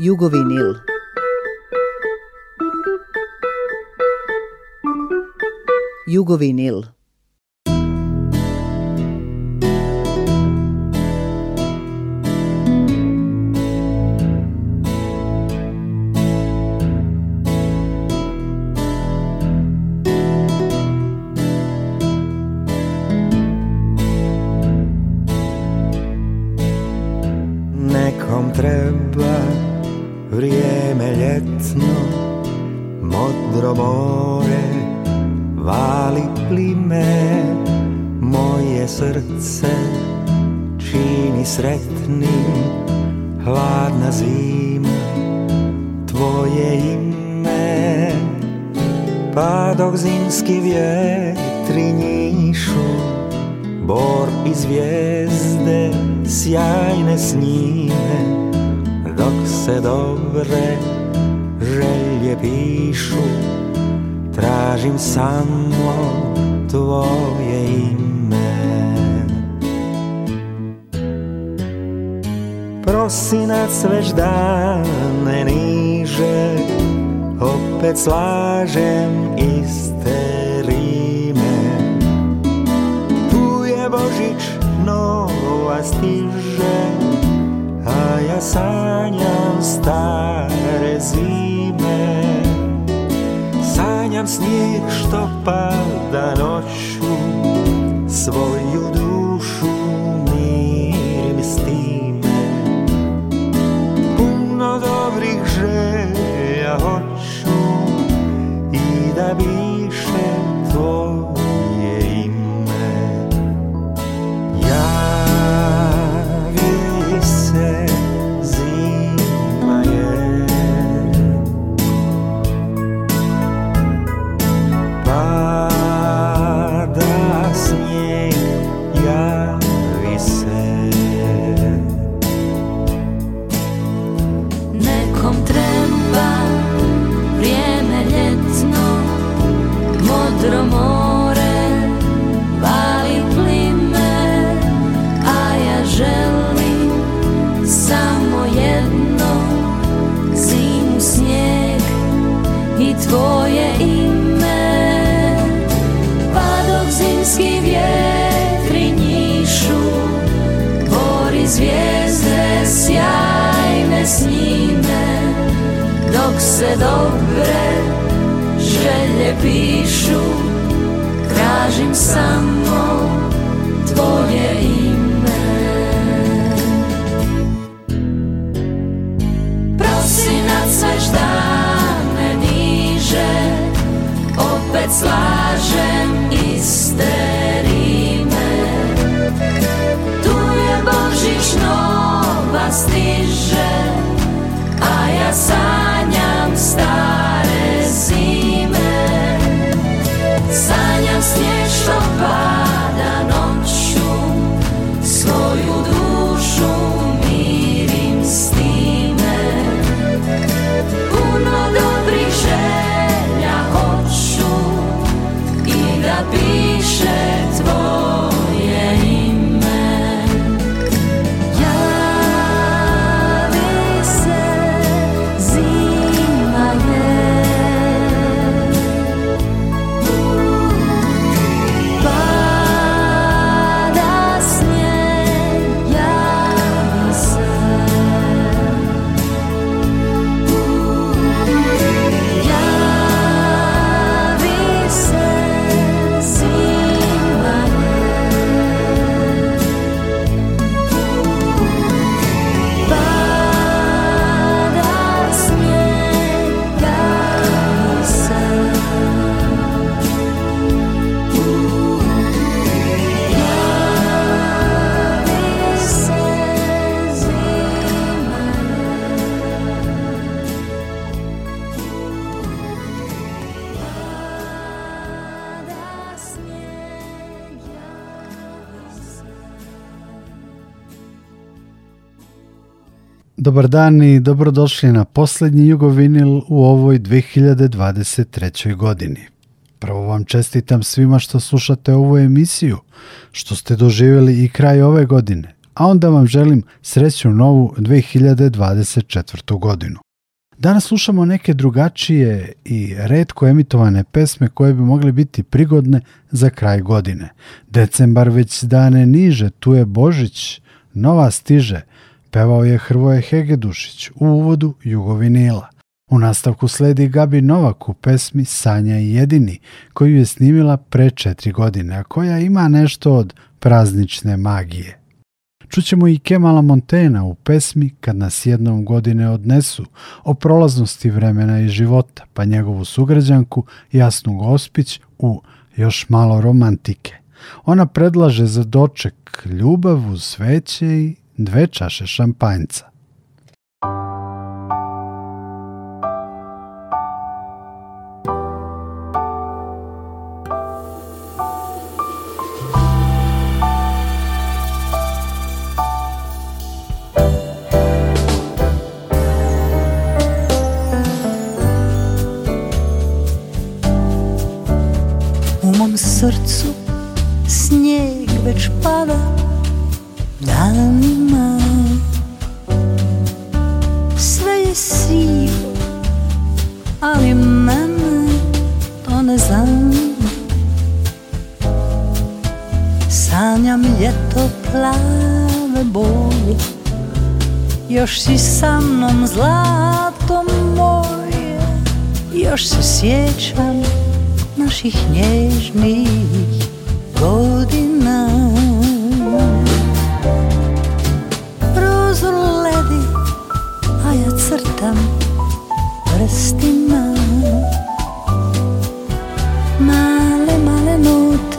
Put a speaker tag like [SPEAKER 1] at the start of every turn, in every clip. [SPEAKER 1] Jugovinil. Jugovinil. prosinac već dane niže opet slažem iste rime tu je Božić nova stiže a ja sanjam stare zime sanjam snijeg što pada noću svoju dušu David.
[SPEAKER 2] Dobar dan i dobrodošli na posljednji Jugovinil u ovoj 2023. godini. Prvo vam čestitam svima što slušate ovu emisiju, što ste doživjeli i kraj ove godine, a onda vam želim sreću novu 2024. godinu. Danas slušamo neke drugačije i redko emitovane pesme koje bi mogle biti prigodne za kraj godine. Decembar već dane niže, tu je Božić, nova stiže, pevao je Hrvoje Hegedušić u uvodu Jugovinila. U nastavku sledi Gabi Novak u pesmi Sanja i jedini, koju je snimila pre četiri godine, a koja ima nešto od praznične magije. Čućemo i Kemala Montena u pesmi Kad nas jednom godine odnesu o prolaznosti vremena i života, pa njegovu sugrađanku Jasnu Gospić u Još malo romantike. Ona predlaže za doček ljubav u sveće i dwie czasze szampańca.
[SPEAKER 3] U mom srcu snijeg već pada Još si sa mnom zlato moje Još se sjećam naših nježnih godina Prozor ledi, a ja crtam prstima Male, male note,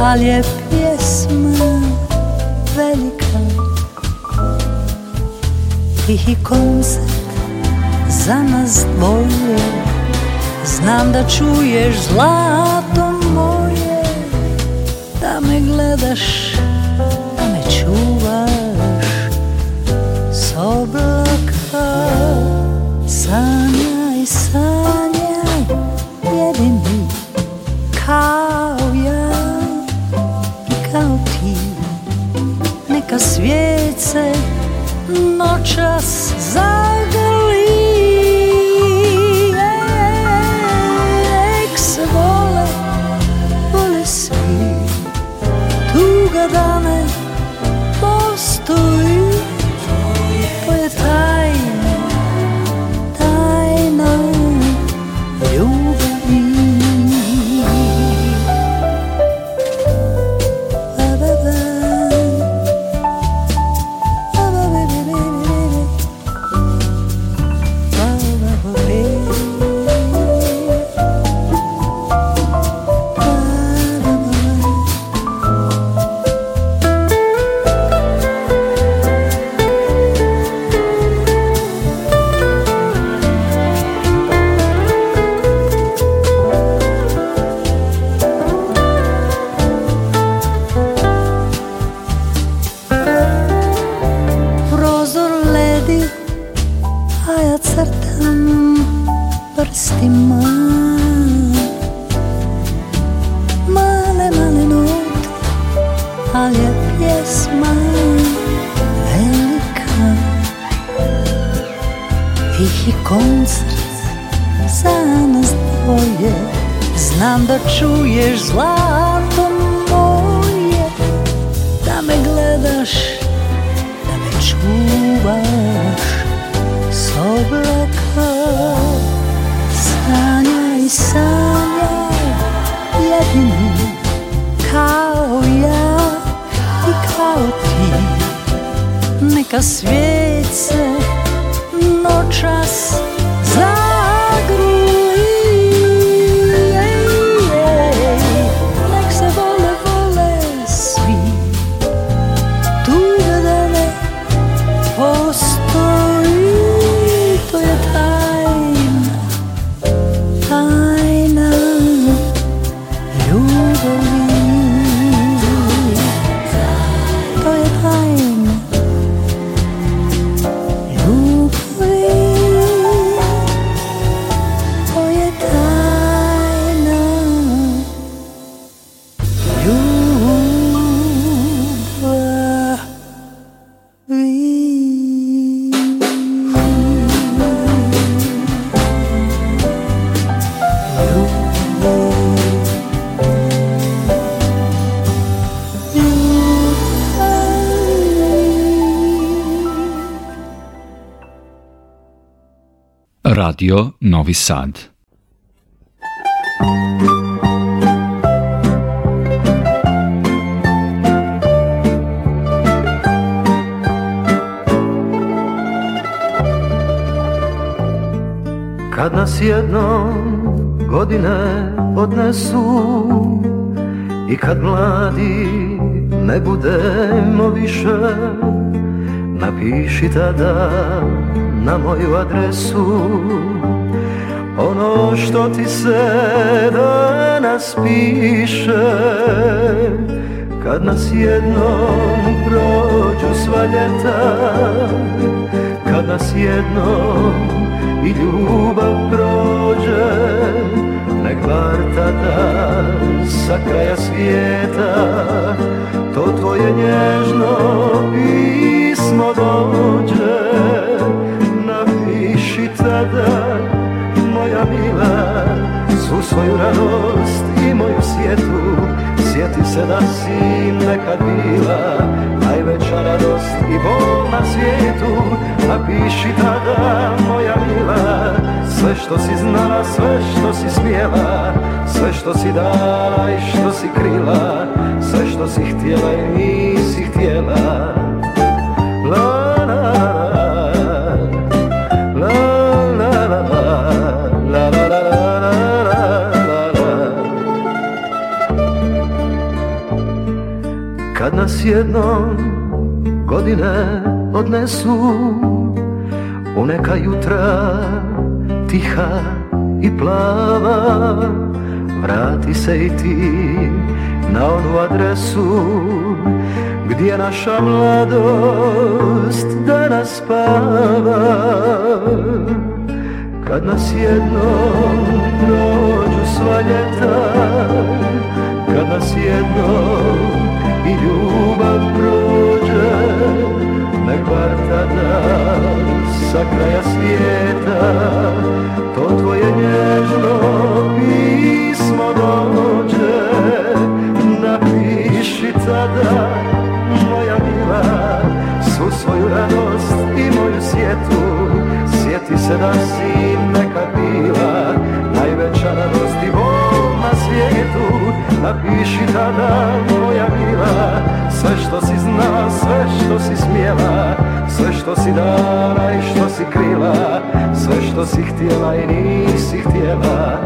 [SPEAKER 3] ali lijepo tihi koncert za nas dvoje Znam da čuješ zlato moje Da me gledaš just
[SPEAKER 4] Radio Novi Sad. Kad nas jednom godine odnesu i kad mladi ne budemo više napiši tada na moju adresu Ono što ti se danas piše Kad nas jednom prođu sva ljeta Kad nas jednom i ljubav prođe Nek bar tada sa kraja svijeta To tvoje nježno pismo dođe sada moja mila Svu svoju radost i moju svijetu, Sjeti se da si nekad bila Najveća radost i bol na svijetu Napiši tada moja mila Sve što si znala, sve što si smjela Sve što si dala i što si krila Sve što si htjela i nisi htjela nas jednom godine odnesu U neka jutra tiha i plava Vrati se i ti na onu adresu Gdje naša mladost danas spava Kad nas jednom prođu sva ljeta Kad nas jednom i ljubav prođe Nek bar tada sa kraja svijeta To tvoje nježno pismo dođe Napiši tada moja mila Svu svoju radost i moju svijetu, Sjeti se da si nekad bila Najveća radost i Napiši tada moja mila Sve što si znala, sve što si smjela Sve što si dala i što si krila Sve što si htjela i nisi htjela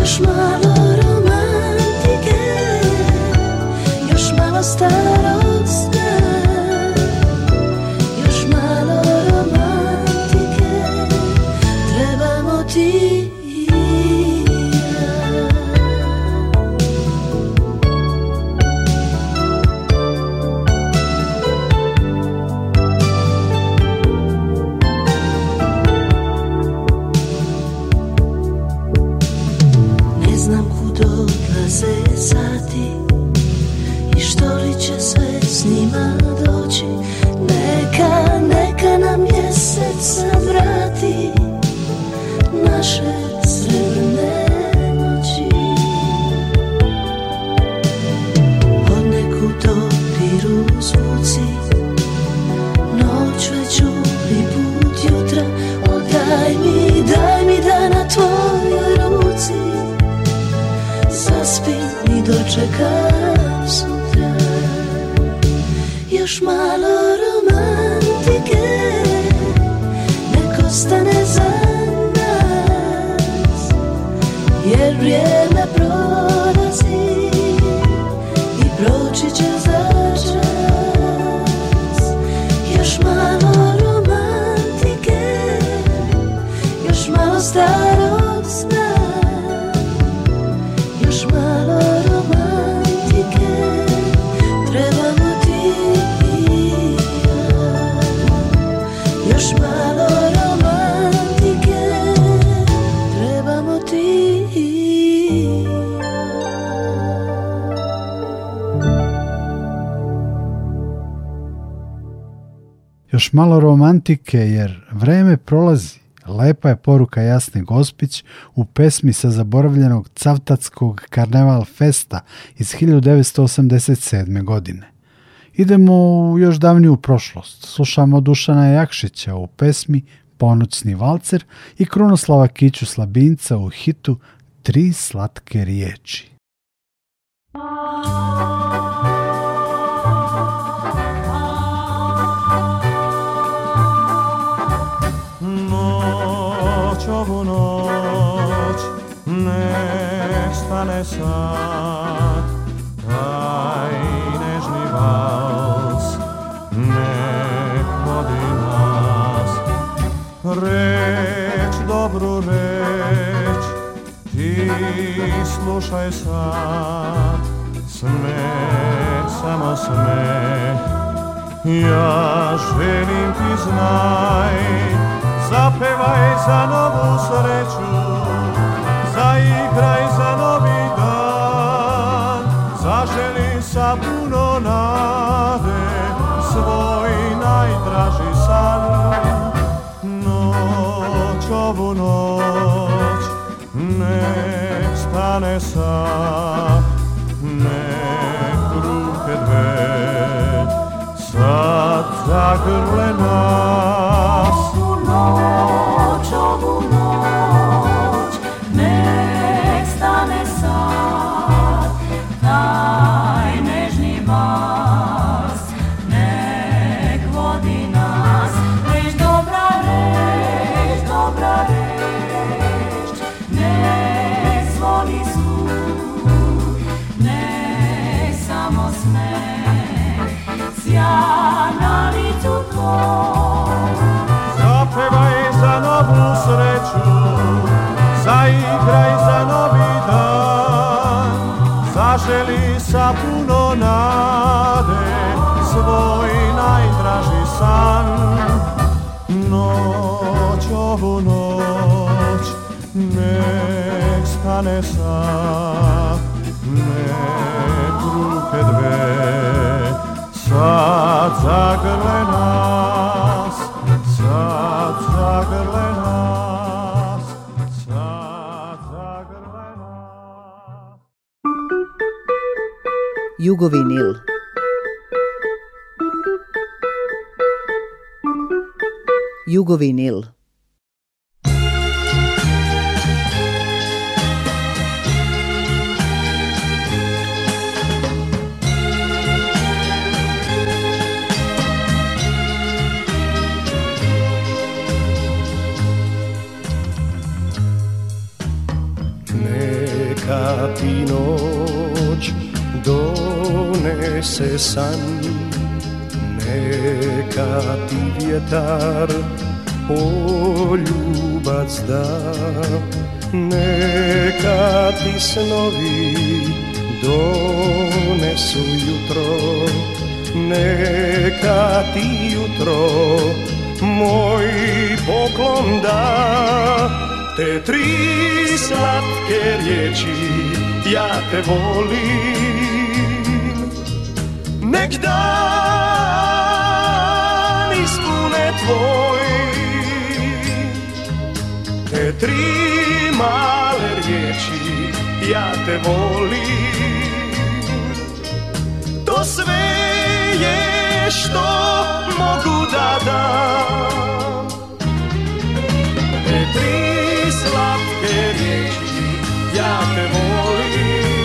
[SPEAKER 4] Konuşmalı
[SPEAKER 2] Još malo romantike jer vreme prolazi. Lepa je poruka Jasne Gospić u pesmi sa zaboravljenog Cavtatskog karneval festa iz 1987. godine. Idemo u još davniju prošlost. Slušamo Dušana Jakšića u pesmi Ponoćni valcer i Krunoslava Kiću Slabinca u hitu Tri slatke riječi.
[SPEAKER 5] ovu noć nek stane sad taj nežni vals nek vodi nas reč dobru reč ti slušaj sad sme samo sme ja želim ti znaj Zapevaj za novu sreću, zaigraj za novi dan, zaželi sa puno nade svoj najdraži san. Noć ovu noć nek stane sad, nek ruke dve sad zagrle
[SPEAKER 6] ostane sa Ne ruke dve Sad zagrle nas Sad zagrle nas Sad zagrle nas
[SPEAKER 1] Jugovinil Jugovinil
[SPEAKER 7] se san Neka ti vjetar ljubac da Neka ti snovi donesu jutro Neka ti jutro moj poklon da Te tri slatke riječi ja te volim nek dan ispune tvoj Te tri male riječi ja te volim To sve je što mogu da dam Te tri slatke riječi ja te volim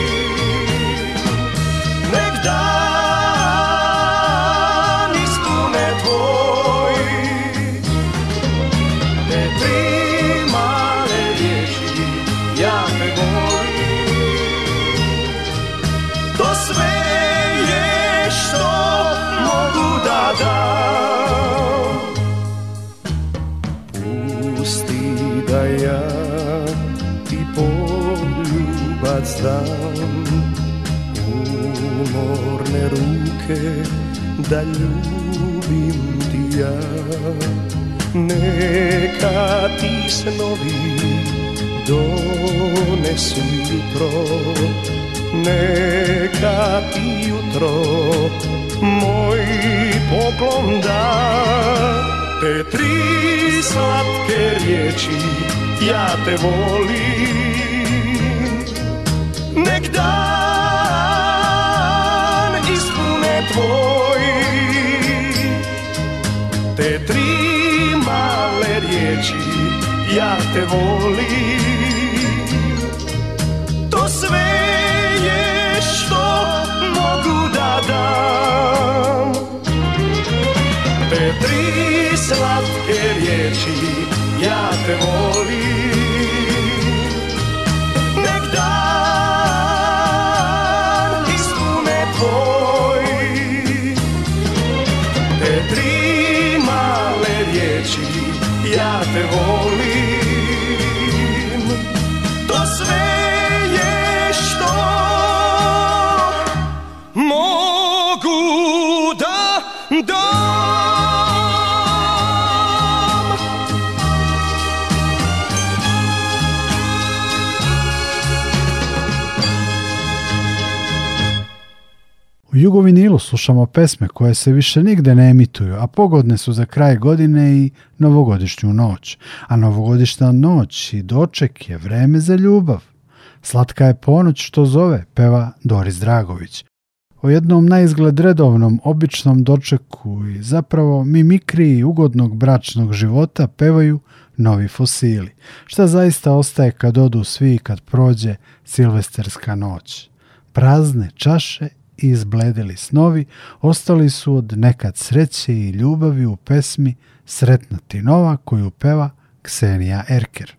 [SPEAKER 7] znam ne ruke da ljubim ti ja neka ti snovi donesu jutro neka ti jutro moj te tri slatke riječi ja te volim ja te volim To sve je što mogu da dam Te tri slatke riječi ja te volim te volim
[SPEAKER 2] Jugovinilu slušamo pesme koje se više nigde ne emituju, a pogodne su za kraj godine i novogodišnju noć. A novogodišnja noć i doček je vreme za ljubav. Slatka je ponoć što zove, peva Doris Dragović. O jednom najizgled redovnom, običnom dočeku i zapravo mikri ugodnog bračnog života pevaju novi fosili. Šta zaista ostaje kad odu svi kad prođe silvesterska noć? Prazne čaše i izbledeli snovi ostali su od nekad sreće i ljubavi u pesmi Sretna ti nova koju peva Ksenija Erker.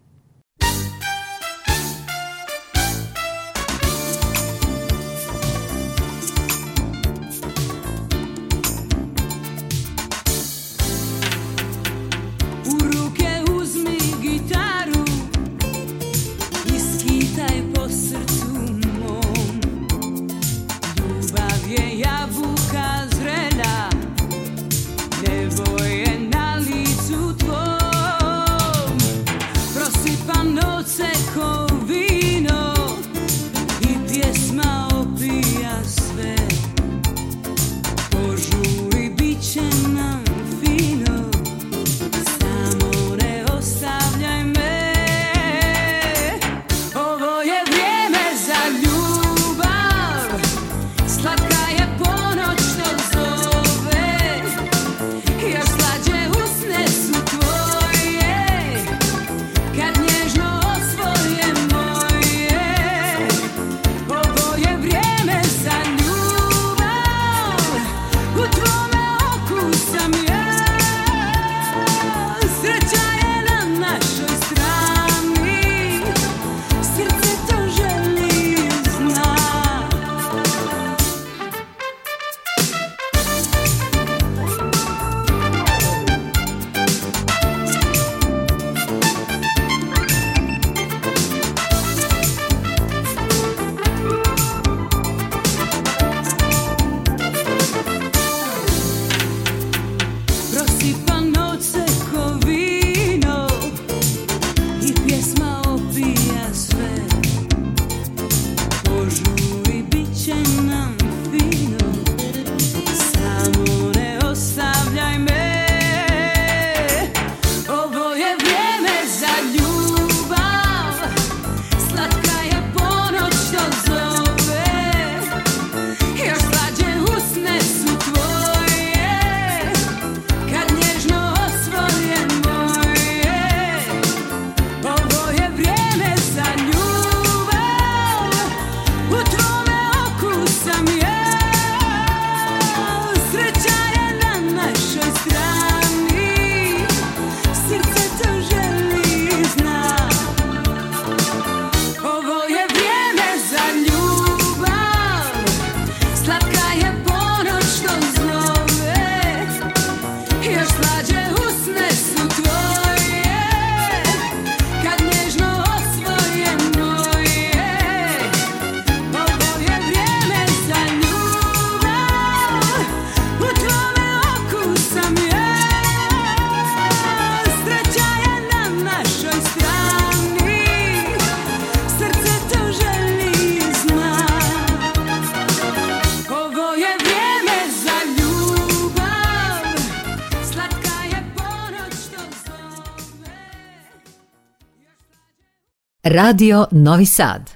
[SPEAKER 4] Radio Novi Sad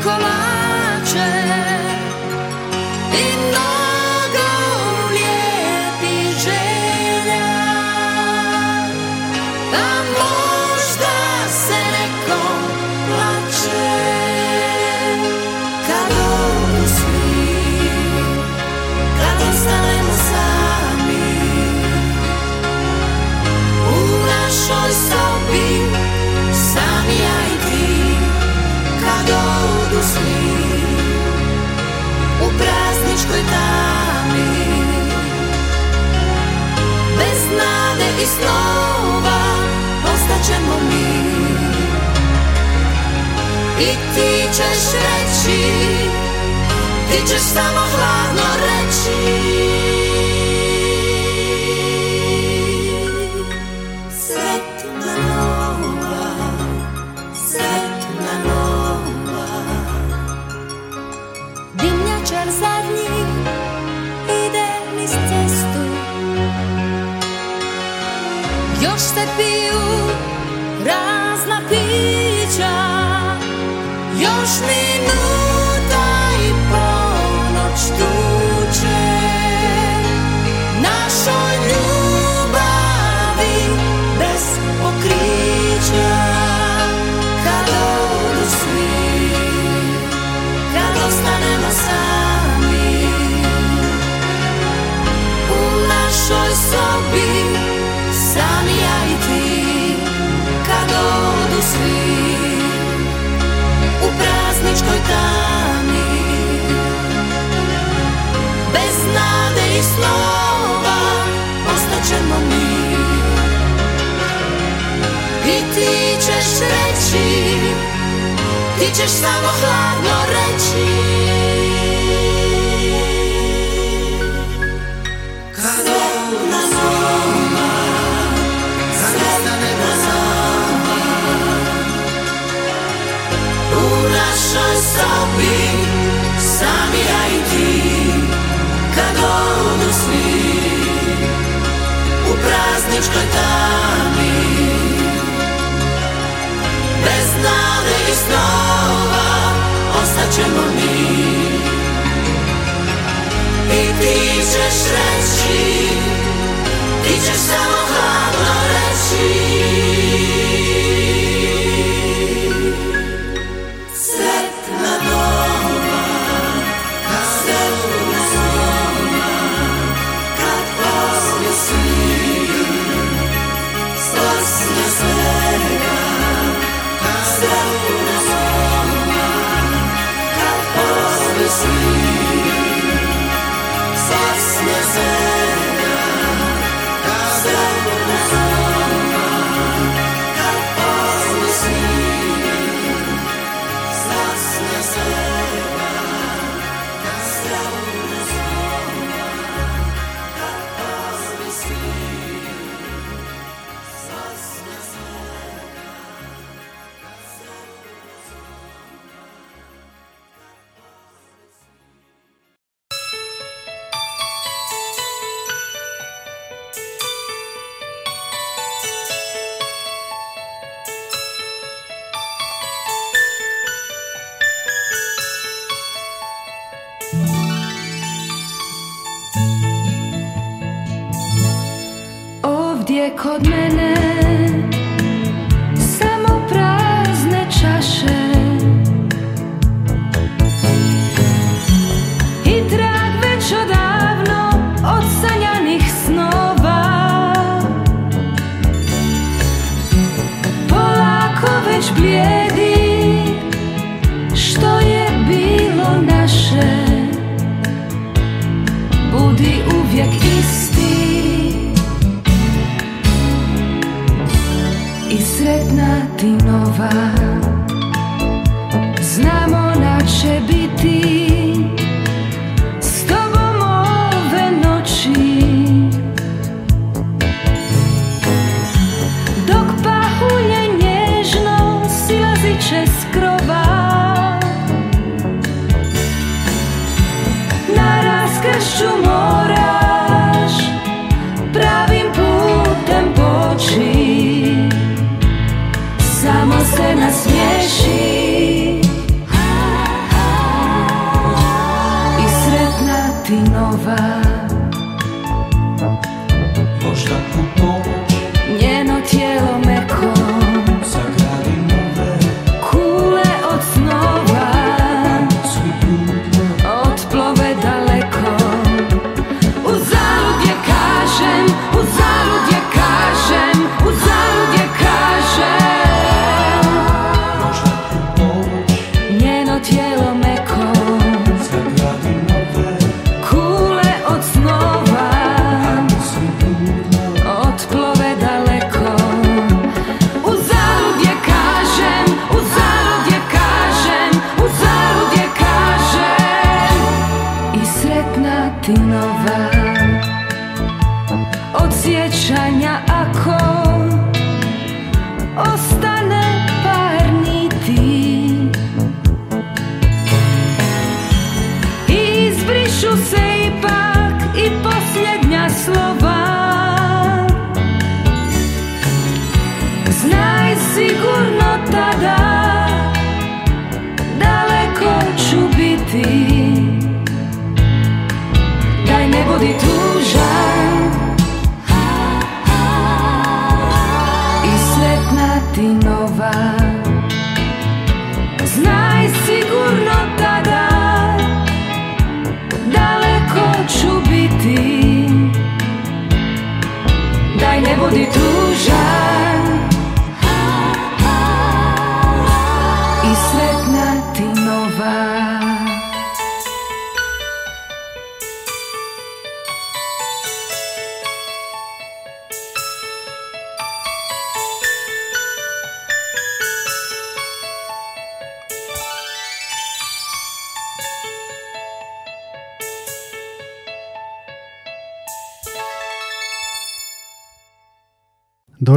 [SPEAKER 8] come on snova ostaćemo mi I ti ćeš reći Ti ćeš samo hladno reći Ti ćeš reći Ti samo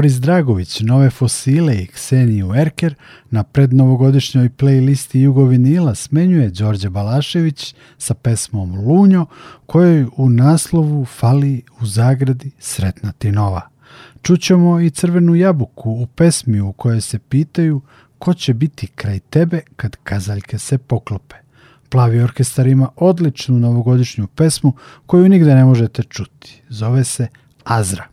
[SPEAKER 2] Boris Dragović, Nove fosile i Kseniju Erker na prednovogodišnjoj playlisti Jugovinila smenjuje Đorđe Balašević sa pesmom Lunjo, kojoj u naslovu fali u zagradi Sretna ti nova. Čućemo i Crvenu jabuku u pesmi u kojoj se pitaju ko će biti kraj tebe kad kazaljke se poklope. Plavi orkestar ima odličnu novogodišnju pesmu koju nigde ne možete čuti. Zove se Azra.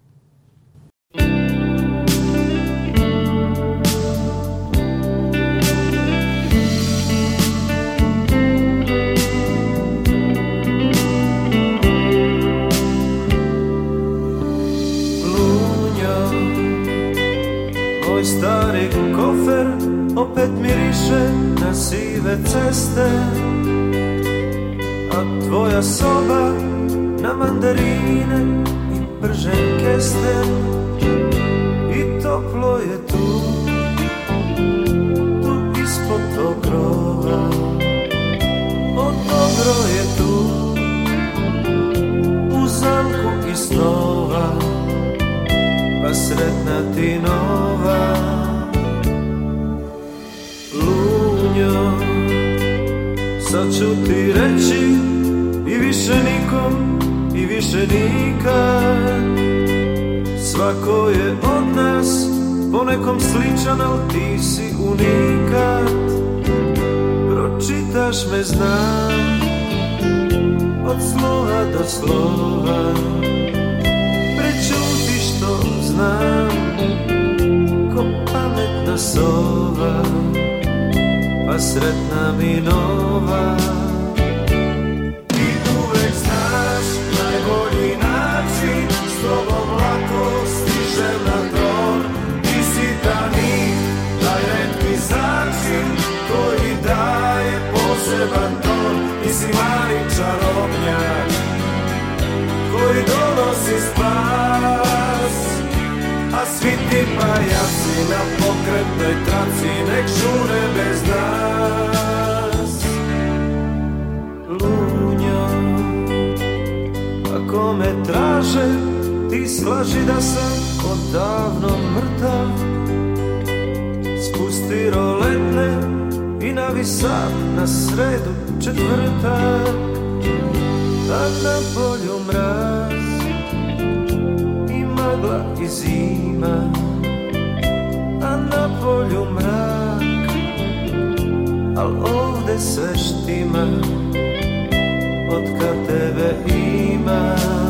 [SPEAKER 9] Znači da sam odavno mrtav Spusti roletne i na na sredu četvrtak A na polju mraz i magla i zima A na polju mrak, al ovde se štima Od kad tebe imam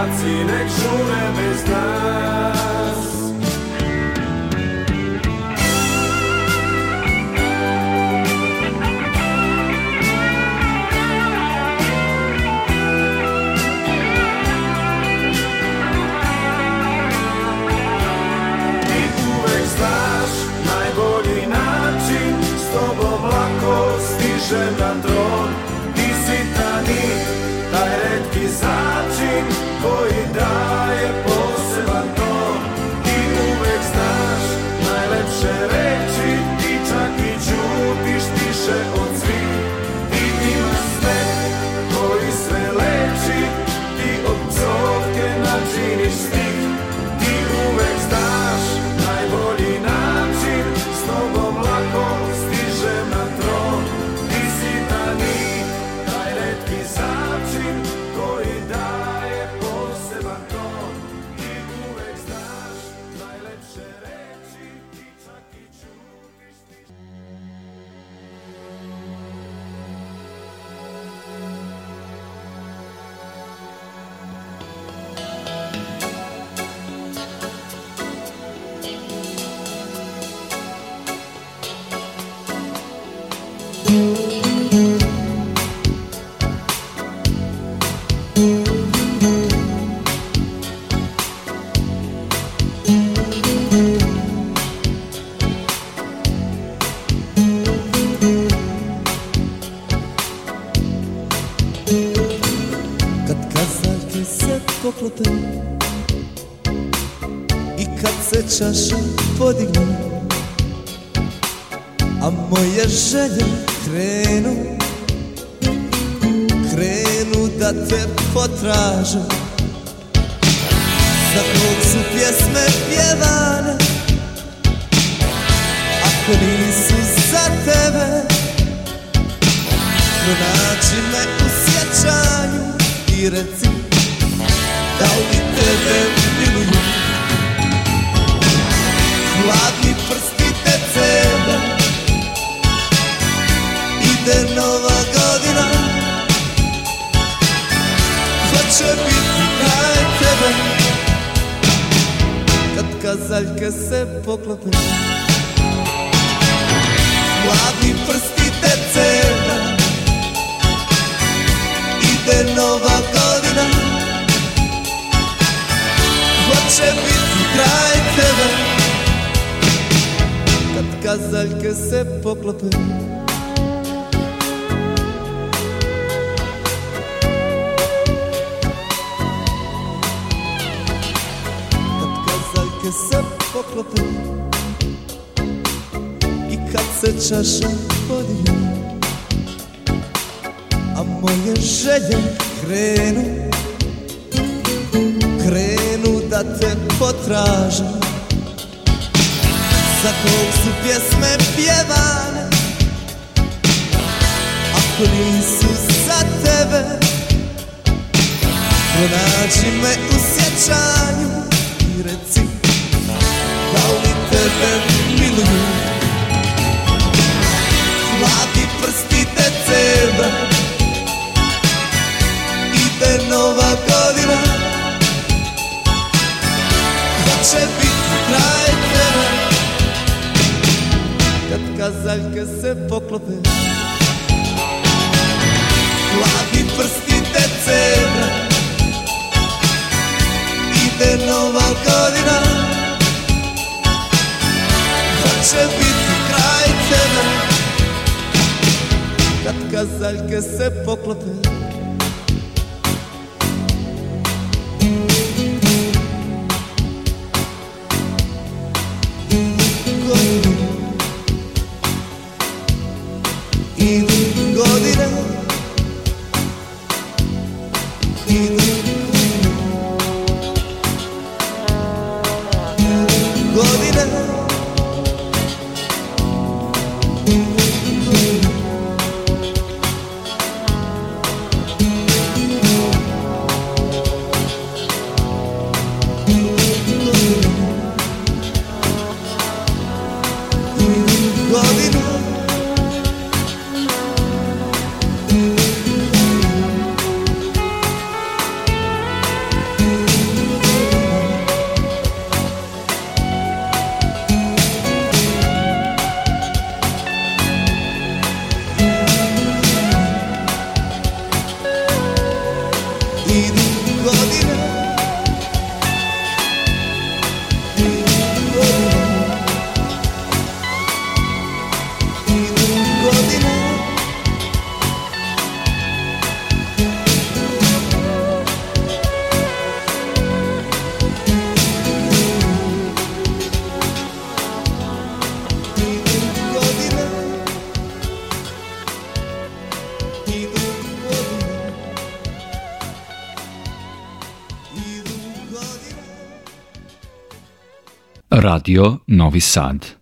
[SPEAKER 9] Seljaci nek bez
[SPEAKER 10] željem krenu Krenu da te potražem žaljke se poklope Mladi prsti te cena Ide nova godina Hoće biti kraj tebe Kad kazaljke se poklope I kad se čaša podijeli A moje želje krenu Krenu da te potražem Za kog su pjesme pjevane Ako nisu za tebe Pronađi me u sjećanju da li tebe miluju Mladi prsti te ceda Ide nova godina Hoće biti kraj tebe Kad kazaljke se poklope Mladi prsti te ceda Ide nova godina će biti kraj tebe Kad kazaljke se poklope
[SPEAKER 11] Radio Novi Sad.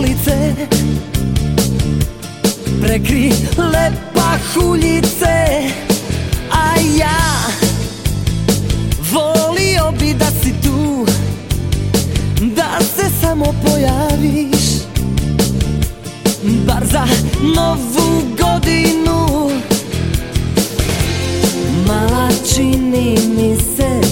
[SPEAKER 12] ulice Prekri lepa huljice A ja Volio bi da si tu Da se samo pojaviš Bar za novu godinu Mala čini mi se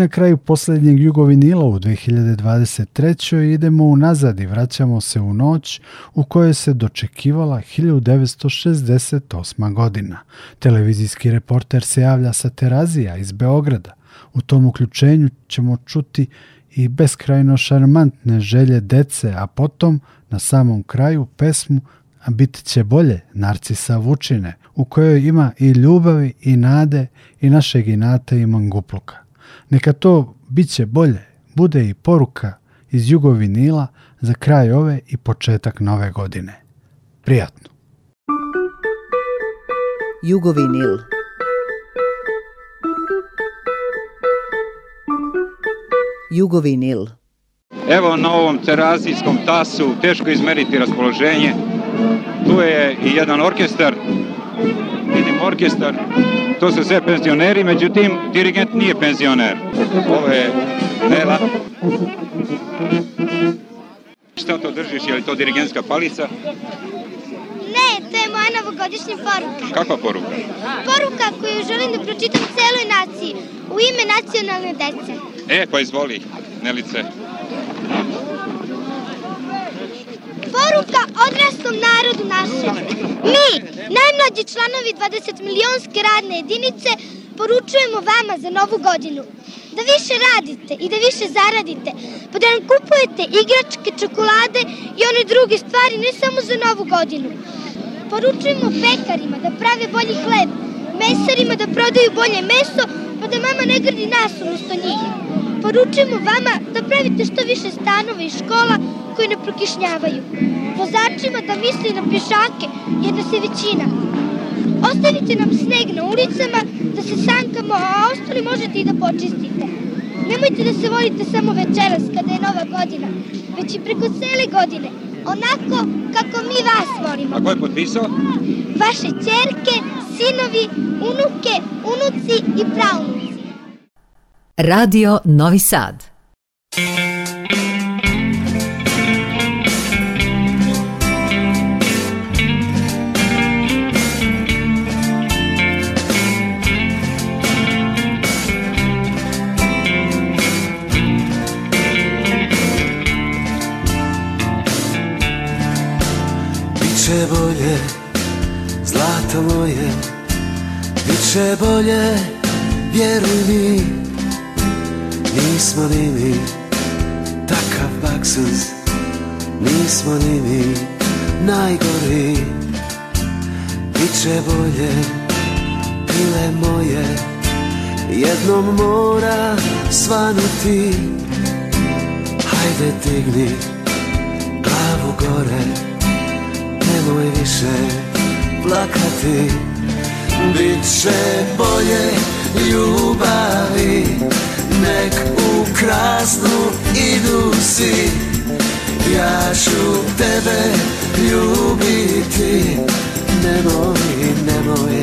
[SPEAKER 2] na kraju posljednjeg jugovinila u 2023. idemo unazad i vraćamo se u noć u kojoj se dočekivala 1968. godina. Televizijski reporter se javlja sa Terazija iz Beograda. U tom uključenju ćemo čuti i beskrajno šarmantne želje dece, a potom na samom kraju pesmu a bit će bolje Narcisa Vučine, u kojoj ima i ljubavi i nade i našeg inata i mangupluka. Neka to bit će bolje bude i poruka iz Jugovinila za kraj ove i početak nove godine. Prijatno! Jugovinil
[SPEAKER 13] Jugovinil Evo na ovom terazijskom tasu teško izmeriti raspoloženje. Tu je i jedan orkestar vidim orkestar, to su sve penzioneri, međutim, dirigent nije penzioner. Ovo je Nela. Šta to držiš, je li to dirigentska palica?
[SPEAKER 14] Ne, to je moja novogodišnja poruka.
[SPEAKER 13] Kakva poruka?
[SPEAKER 14] Poruka koju želim da pročitam celoj naciji, u ime nacionalne dece.
[SPEAKER 13] E, pa izvoli, Nelice
[SPEAKER 14] poruka odraslom narodu našem. Mi, najmlađi članovi 20 milijonske radne jedinice, poručujemo vama za novu godinu da više radite i da više zaradite, pa da nam kupujete igračke, čokolade i one druge stvari, ne samo za novu godinu. Poručujemo pekarima da prave bolji hleb, mesarima da prodaju bolje meso, pa da mama ne grdi nas umjesto njih. Poručujemo vama da pravite što više stanova i škola koji ne prokišnjavaju. Vozačima da misli na pješake jer nas je većina. Ostavite nam sneg na ulicama da se sankamo, a ostali možete i da počistite. Nemojte da se volite samo večeras kada je nova godina, već i preko cele godine, onako kako mi vas volimo.
[SPEAKER 13] A ko je potpisao?
[SPEAKER 14] Vaše čerke, sinovi, unuke, unuci i pravnuci.
[SPEAKER 15] Radio Novi Sad.
[SPEAKER 16] Biće bolje, zlato moje, biće bolje, vjeruj mi Nismo ni mi takav baksuz Nismo ni mi najgori Biće bolje, pile moje Jednom mora svanuti Hajde digni glavu gore Nemoj više plakati Biće bolje ljubavi nek u krasnu idu si Ja ću tebe ljubiti Nemoj, nemoj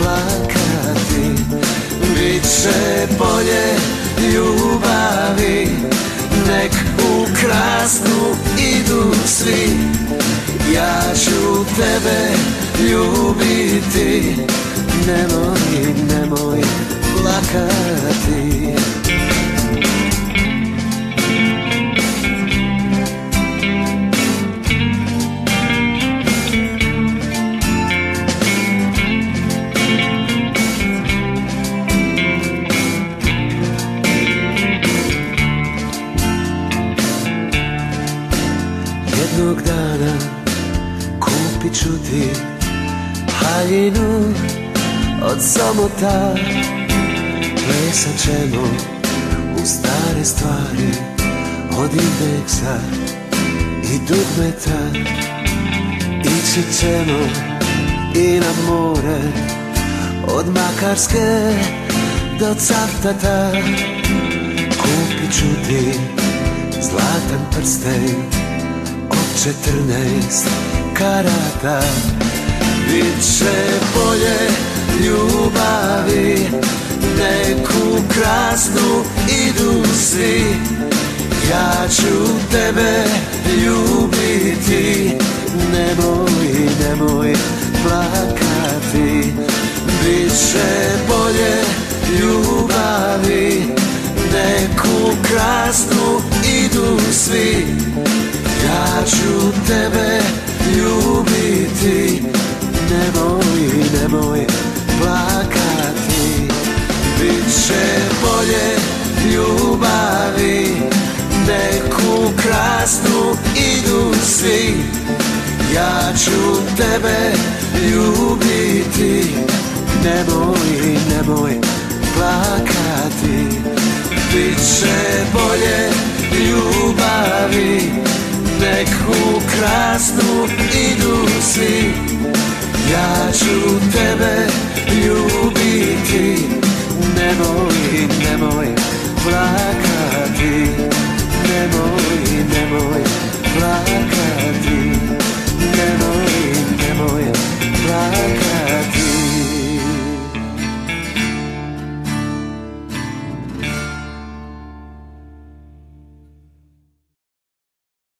[SPEAKER 16] plakati Biće bolje ljubavi Nek u krasnu idu svi Ja ću tebe ljubiti Nemoj, nemoj plakati Jednog dana kupit ću ti haljinu od samota sačeno u stare stvari Od indeksa i dugmeta Ići ćemo i na more Od Makarske do Cavtata Kupit ću ti zlatan prsten Od četrnaest karata Biće bolje ljubavi neku krasnu idu svi Ja ću tebe ljubiti Nemoj, nemoj plakati Biće bolje ljubavi Neku krasnu idu svi Ja ću tebe ljubiti Nemoj, nemoj plakati bit bolje ljubavi Neku krasnu idu svi Ja ću tebe ljubiti Ne boj, ne boj plakati Biće bolje ljubavi Neku krasnu idu svi Ja ću tebe ljubiti memory, memory, black again.